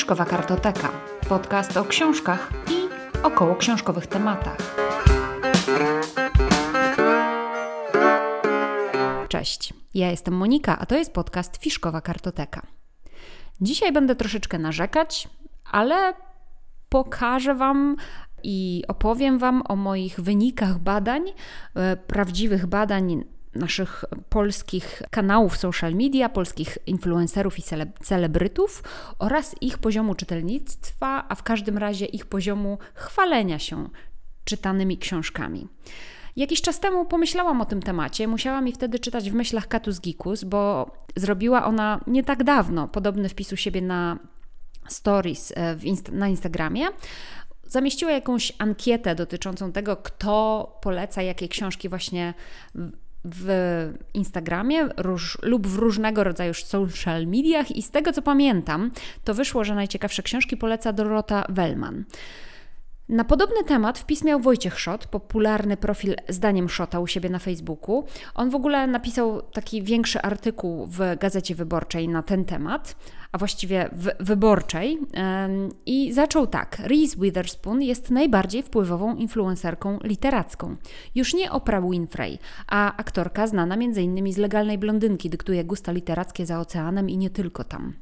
Fiszkowa Kartoteka. Podcast o książkach i około książkowych tematach. Cześć, ja jestem Monika, a to jest podcast Fiszkowa Kartoteka. Dzisiaj będę troszeczkę narzekać, ale pokażę Wam i opowiem Wam o moich wynikach badań, e, prawdziwych badań naszych polskich kanałów social media, polskich influencerów i celebrytów oraz ich poziomu czytelnictwa, a w każdym razie ich poziomu chwalenia się czytanymi książkami. Jakiś czas temu pomyślałam o tym temacie. Musiałam mi wtedy czytać w myślach Katus Gikus, bo zrobiła ona nie tak dawno podobny wpis u siebie na stories e, inst na Instagramie zamieściła jakąś ankietę dotyczącą tego, kto poleca jakie książki właśnie w Instagramie róż, lub w różnego rodzaju social mediach i z tego co pamiętam, to wyszło, że najciekawsze książki poleca Dorota Wellman. Na podobny temat wpis miał Wojciech Szot, popularny profil zdaniem Szota u siebie na Facebooku. On w ogóle napisał taki większy artykuł w Gazecie Wyborczej na ten temat, a właściwie w Wyborczej i zaczął tak. Reese Witherspoon jest najbardziej wpływową influencerką literacką. Już nie Oprah Winfrey, a aktorka znana m.in. z Legalnej Blondynki dyktuje gusta literackie za oceanem i nie tylko tam.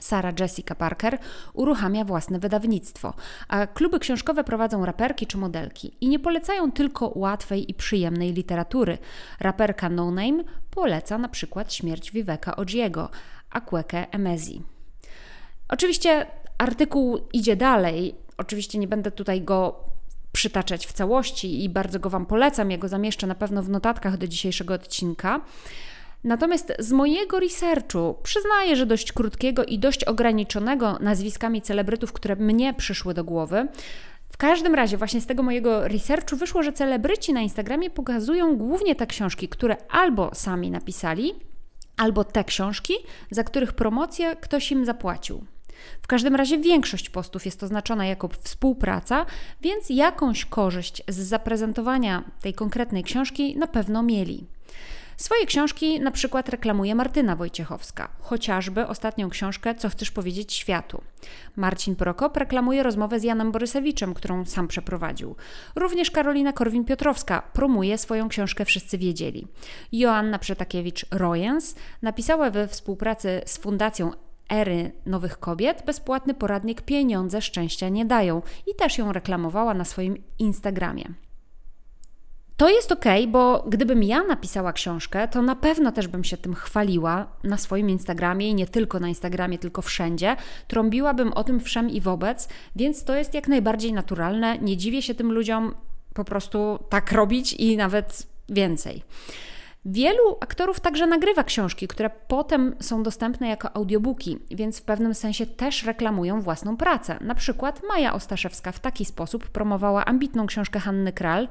Sara Jessica Parker uruchamia własne wydawnictwo, a kluby książkowe prowadzą raperki czy modelki i nie polecają tylko łatwej i przyjemnej literatury. Raperka No Name poleca na przykład Śmierć Viveka Odziego, a Kweke Emezi. Oczywiście artykuł idzie dalej, oczywiście nie będę tutaj go przytaczać w całości i bardzo go Wam polecam, ja go zamieszczę na pewno w notatkach do dzisiejszego odcinka. Natomiast z mojego researchu przyznaję, że dość krótkiego i dość ograniczonego nazwiskami celebrytów, które mnie przyszły do głowy, w każdym razie, właśnie z tego mojego researchu wyszło, że celebryci na Instagramie pokazują głównie te książki, które albo sami napisali, albo te książki, za których promocję ktoś im zapłacił. W każdym razie większość postów jest oznaczona jako współpraca, więc jakąś korzyść z zaprezentowania tej konkretnej książki na pewno mieli. Swoje książki na przykład reklamuje Martyna Wojciechowska, chociażby ostatnią książkę Co chcesz powiedzieć światu. Marcin Prokop reklamuje rozmowę z Janem Borysewiczem, którą sam przeprowadził. Również Karolina Korwin-Piotrowska promuje swoją książkę Wszyscy wiedzieli. Joanna Przetakiewicz-Rojens napisała we współpracy z Fundacją Ery Nowych Kobiet bezpłatny poradnik Pieniądze szczęścia nie dają i też ją reklamowała na swoim Instagramie. To jest ok, bo gdybym ja napisała książkę, to na pewno też bym się tym chwaliła na swoim Instagramie i nie tylko na Instagramie, tylko wszędzie. Trąbiłabym o tym wszem i wobec, więc to jest jak najbardziej naturalne. Nie dziwię się tym ludziom po prostu tak robić i nawet więcej. Wielu aktorów także nagrywa książki, które potem są dostępne jako audiobooki, więc w pewnym sensie też reklamują własną pracę. Na przykład Maja Ostaszewska w taki sposób promowała ambitną książkę Hanny Kral,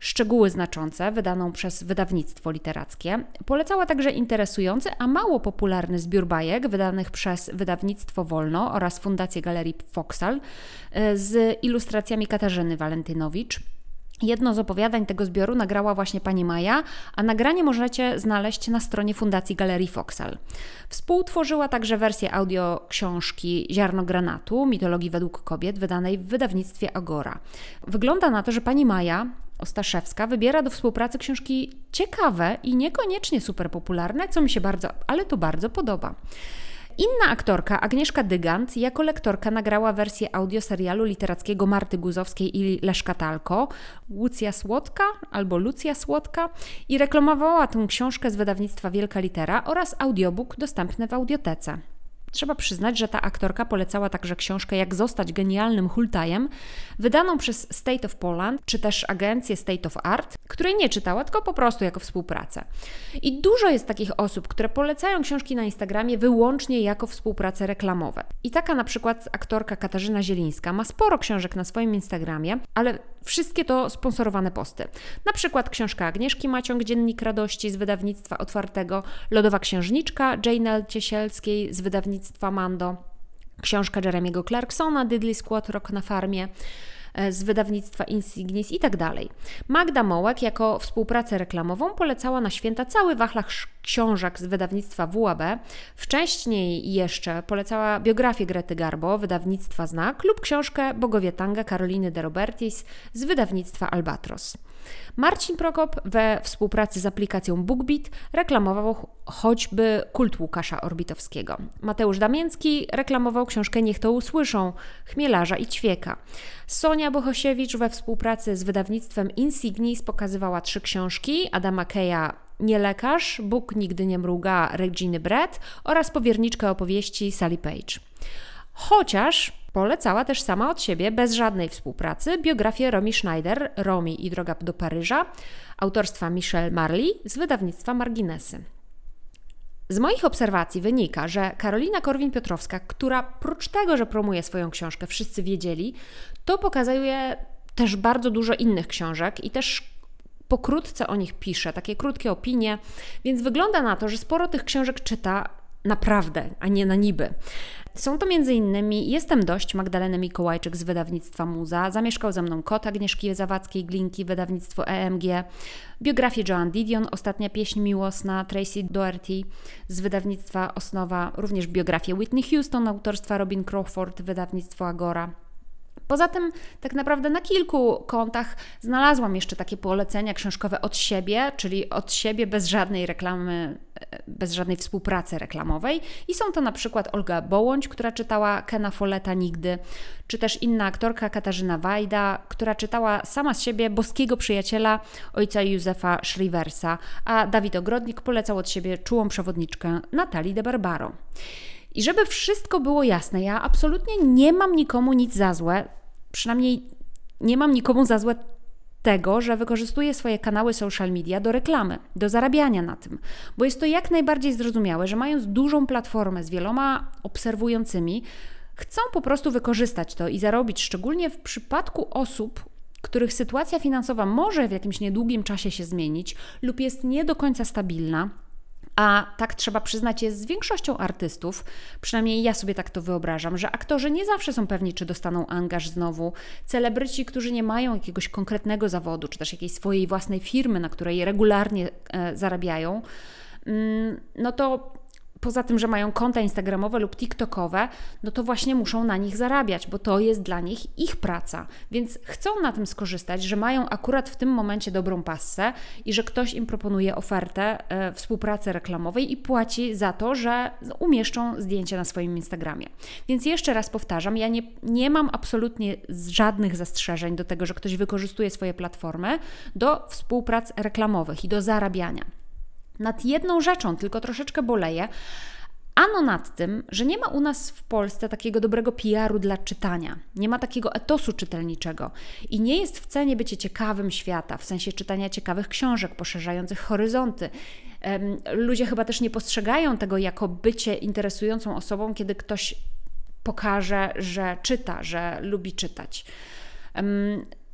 Szczegóły znaczące, wydaną przez wydawnictwo literackie. Polecała także interesujący, a mało popularny zbiór bajek, wydanych przez wydawnictwo Wolno oraz Fundację Galerii Foksal e, z ilustracjami Katarzyny Walentynowicz. Jedno z opowiadań tego zbioru nagrała właśnie pani Maja, a nagranie możecie znaleźć na stronie Fundacji Galerii Foksal. Współtworzyła także wersję audio książki Ziarno Granatu, mitologii według kobiet, wydanej w wydawnictwie Agora. Wygląda na to, że pani Maja Ostaszewska wybiera do współpracy książki ciekawe i niekoniecznie super popularne, co mi się bardzo, ale to bardzo podoba. Inna aktorka, Agnieszka Dygant, jako lektorka nagrała wersję audio serialu literackiego Marty Guzowskiej i Leszka Talko, Lucja Słodka albo Lucja Słodka i reklamowała tę książkę z wydawnictwa Wielka Litera oraz audiobook dostępny w audiotece. Trzeba przyznać, że ta aktorka polecała także książkę Jak zostać genialnym hultajem, wydaną przez State of Poland, czy też agencję State of Art, której nie czytała, tylko po prostu jako współpracę. I dużo jest takich osób, które polecają książki na Instagramie wyłącznie jako współprace reklamowe. I taka na przykład aktorka Katarzyna Zielińska ma sporo książek na swoim Instagramie, ale wszystkie to sponsorowane posty. Na przykład książka Agnieszki Maciąg, Dziennik Radości z wydawnictwa Otwartego, Lodowa Księżniczka Jane L. Ciesielskiej z wydawnictwa Mando, książka Jeremiego Clarksona, Diddley Squad, Rok na farmie, z wydawnictwa Insignis i tak dalej. Magda Mołek jako współpracę reklamową polecała na święta cały wachlarz książek z wydawnictwa WAB. Wcześniej jeszcze polecała biografię Grety Garbo, wydawnictwa Znak lub książkę Bogowie Tanga Karoliny de Robertis z wydawnictwa Albatros. Marcin Prokop we współpracy z aplikacją BookBeat reklamował choćby kult Łukasza Orbitowskiego. Mateusz Damięcki reklamował książkę Niech to usłyszą Chmielarza i Ćwieka. Sonia Bohosiewicz we współpracy z wydawnictwem Insignis pokazywała trzy książki Adama Keja nie lekarz, Bóg nigdy nie mruga Reginy Brett oraz powierniczkę opowieści Sally Page. Chociaż polecała też sama od siebie, bez żadnej współpracy, biografię Romy Schneider, Romi i droga do Paryża, autorstwa Michelle Marley z wydawnictwa Marginesy. Z moich obserwacji wynika, że Karolina Korwin-Piotrowska, która prócz tego, że promuje swoją książkę, wszyscy wiedzieli, to pokazuje też bardzo dużo innych książek i też pokrótce o nich pisze, takie krótkie opinie, więc wygląda na to, że sporo tych książek czyta naprawdę, a nie na niby. Są to m.in. Jestem dość Magdaleny Mikołajczyk z wydawnictwa Muza, Zamieszkał ze mną kot Agnieszki Zawadzkiej-Glinki, wydawnictwo EMG, biografię Joan Didion, Ostatnia pieśń miłosna Tracy Doherty z wydawnictwa Osnowa, również biografię Whitney Houston, autorstwa Robin Crawford, wydawnictwo Agora. Poza tym, tak naprawdę na kilku kontach znalazłam jeszcze takie polecenia książkowe od siebie, czyli od siebie bez żadnej reklamy, e, bez żadnej współpracy reklamowej. I są to na przykład Olga Bołądź, która czytała Kena Folletta nigdy, czy też inna aktorka Katarzyna Wajda, która czytała sama z siebie boskiego przyjaciela ojca Józefa Shriversa, a Dawid Ogrodnik polecał od siebie czułą przewodniczkę Natalii de Barbaro. I żeby wszystko było jasne, ja absolutnie nie mam nikomu nic za złe, przynajmniej nie mam nikomu za złe tego, że wykorzystuje swoje kanały social media do reklamy, do zarabiania na tym, bo jest to jak najbardziej zrozumiałe, że mając dużą platformę z wieloma obserwującymi, chcą po prostu wykorzystać to i zarobić, szczególnie w przypadku osób, których sytuacja finansowa może w jakimś niedługim czasie się zmienić lub jest nie do końca stabilna a tak trzeba przyznać, jest z większością artystów, przynajmniej ja sobie tak to wyobrażam, że aktorzy nie zawsze są pewni, czy dostaną angaż znowu. Celebryci, którzy nie mają jakiegoś konkretnego zawodu, czy też jakiejś swojej własnej firmy, na której regularnie e, zarabiają, mm, no to poza tym, że mają konta Instagramowe lub TikTokowe, no to właśnie muszą na nich zarabiać, bo to jest dla nich ich praca. Więc chcą na tym skorzystać, że mają akurat w tym momencie dobrą passę i że ktoś im proponuje ofertę e, współpracy reklamowej i płaci za to, że umieszczą zdjęcie na swoim Instagramie. Więc jeszcze raz powtarzam, ja nie, nie mam absolutnie żadnych zastrzeżeń do tego, że ktoś wykorzystuje swoje platformy do współprac reklamowych i do zarabiania nad jedną rzeczą, tylko troszeczkę boleję. Ano nad tym, że nie ma u nas w Polsce takiego dobrego PR-u dla czytania, nie ma takiego etosu czytelniczego i nie jest w cenie bycie ciekawym świata, w sensie czytania ciekawych książek, poszerzających horyzonty. Ludzie chyba też nie postrzegają tego jako bycie interesującą osobą, kiedy ktoś pokaże, że czyta, że lubi czytać.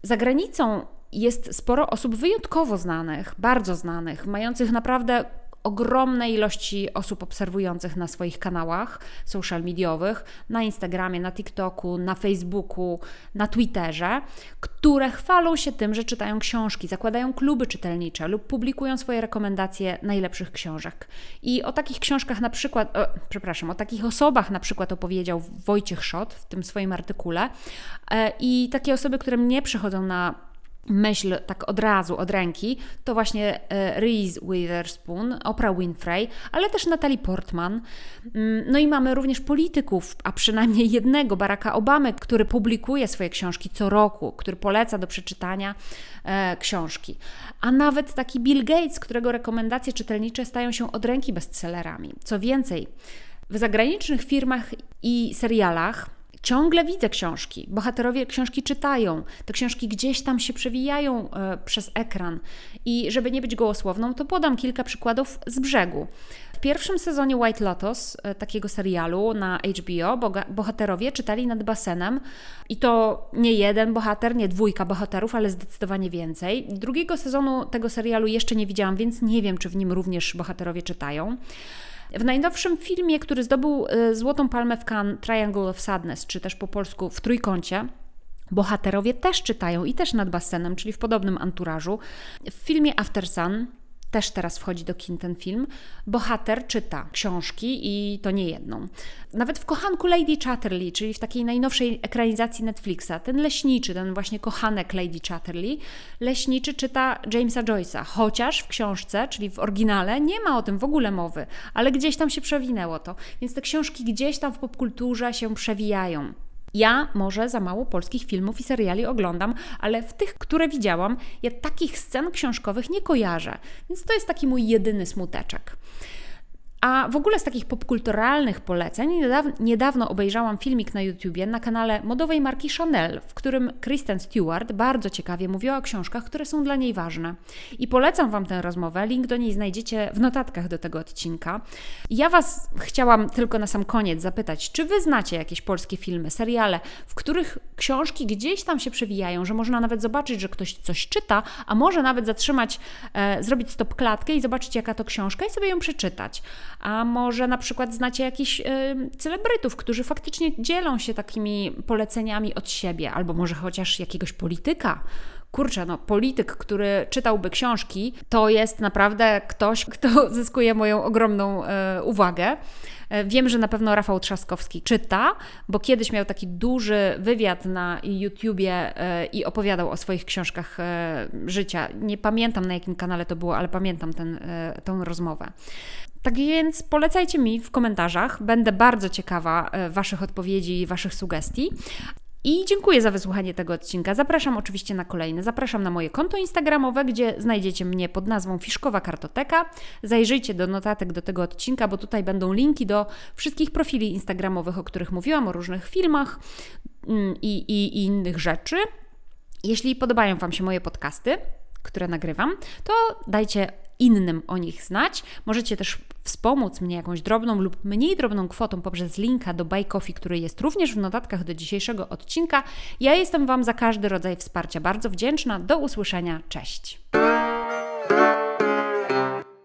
Za granicą jest sporo osób wyjątkowo znanych, bardzo znanych, mających naprawdę ogromne ilości osób obserwujących na swoich kanałach social mediowych, na Instagramie, na TikToku, na Facebooku, na Twitterze, które chwalą się tym, że czytają książki, zakładają kluby czytelnicze lub publikują swoje rekomendacje najlepszych książek. I o takich książkach na przykład, przepraszam, o takich osobach na przykład opowiedział Wojciech Szot w tym swoim artykule. E, I takie osoby, które mnie przychodzą na myśl tak od razu, od ręki, to właśnie e, Reese Witherspoon, Oprah Winfrey, ale też Natalie Portman. Mm, no i mamy również polityków, a przynajmniej jednego, Baracka Obamy, który publikuje swoje książki co roku, który poleca do przeczytania e, książki. A nawet taki Bill Gates, którego rekomendacje czytelnicze stają się od ręki bestsellerami. Co więcej, w zagranicznych firmach i serialach Ciągle widzę książki. Bohaterowie książki czytają. Te książki gdzieś tam się przewijają e, przez ekran. I żeby nie być gołosłowną, to podam kilka przykładów z brzegu. W pierwszym sezonie White Lotus, e, takiego serialu na HBO, bohaterowie czytali nad basenem i to nie jeden bohater, nie dwójka bohaterów, ale zdecydowanie więcej. Drugiego sezonu tego serialu jeszcze nie widziałam, więc nie wiem, czy w nim również bohaterowie czytają. W najnowszym filmie, który zdobył y, Złotą Palmę w Cannes, Triangle of Sadness, czy też po polsku w Trójkącie, Bohaterowie też czytają i też nad basenem, czyli w podobnym anturażu. W filmie After Sun też teraz wchodzi do kin ten film, bohater czyta książki i to nie jedną. Nawet w kochanku Lady Chatterley, czyli w takiej najnowszej ekranizacji Netflixa, ten leśniczy, ten właśnie kochanek Lady Chatterley, leśniczy czyta Jamesa Joyce'a, chociaż w książce, czyli w oryginale, nie ma o tym w ogóle mowy, ale gdzieś tam się przewinęło to. Więc te książki gdzieś tam w popkulturze się przewijają. Ja może za mało polskich filmów i seriali oglądam, ale w tych, które widziałam, ja takich scen książkowych nie kojarzę. Więc to jest taki mój jedyny smuteczek. A w ogóle z takich popkulturalnych poleceń niedawno obejrzałam filmik na YouTubie na kanale modowej marki Chanel, w którym Kristen Stewart bardzo ciekawie mówiła o książkach, które są dla niej ważne. I polecam Wam tę rozmowę, link do niej znajdziecie w notatkach do tego odcinka. Ja Was chciałam tylko na sam koniec zapytać, czy Wy znacie jakieś polskie filmy, seriale, w których książki gdzieś tam się przewijają, że można nawet zobaczyć, że ktoś coś czyta, a może nawet zatrzymać, e, zrobić stop klatkę i zobaczyć jaka to książka i sobie ją przeczytać. A może na przykład znacie jakichś y, celebrytów, którzy faktycznie dzielą się takimi poleceniami od siebie, albo może chociaż jakiegoś polityka, kurczę, no, polityk, który czytałby książki, to jest naprawdę ktoś, kto zyskuje moją ogromną e, uwagę. E, wiem, że na pewno Rafał Trzaskowski czyta, bo kiedyś miał taki duży wywiad na YouTubie e, i opowiadał o swoich książkach e, życia. Nie pamiętam na jakim kanale to było, ale pamiętam ten, tą rozmowę. Tak więc polecajcie mi w komentarzach. Będę bardzo ciekawa Waszych odpowiedzi i Waszych sugestii. I dziękuję za wysłuchanie tego odcinka. Zapraszam oczywiście na kolejny. Zapraszam na moje konto Instagramowe, gdzie znajdziecie mnie pod nazwą Fiszkowa Kartoteka. Zajrzyjcie do notatek do tego odcinka, bo tutaj będą linki do wszystkich profili Instagramowych, o których mówiłam, o różnych filmach mm, i, i, i innych rzeczy. Jeśli podobają Wam się moje podcasty, które nagrywam, to dajcie innym o nich znać. Możecie też wspomóc mnie jakąś drobną lub mniej drobną kwotą poprzez linka do Buy Coffee, który jest również w notatkach do dzisiejszego odcinka. Ja jestem Wam za każdy rodzaj wsparcia bardzo wdzięczna. Do usłyszenia. Cześć.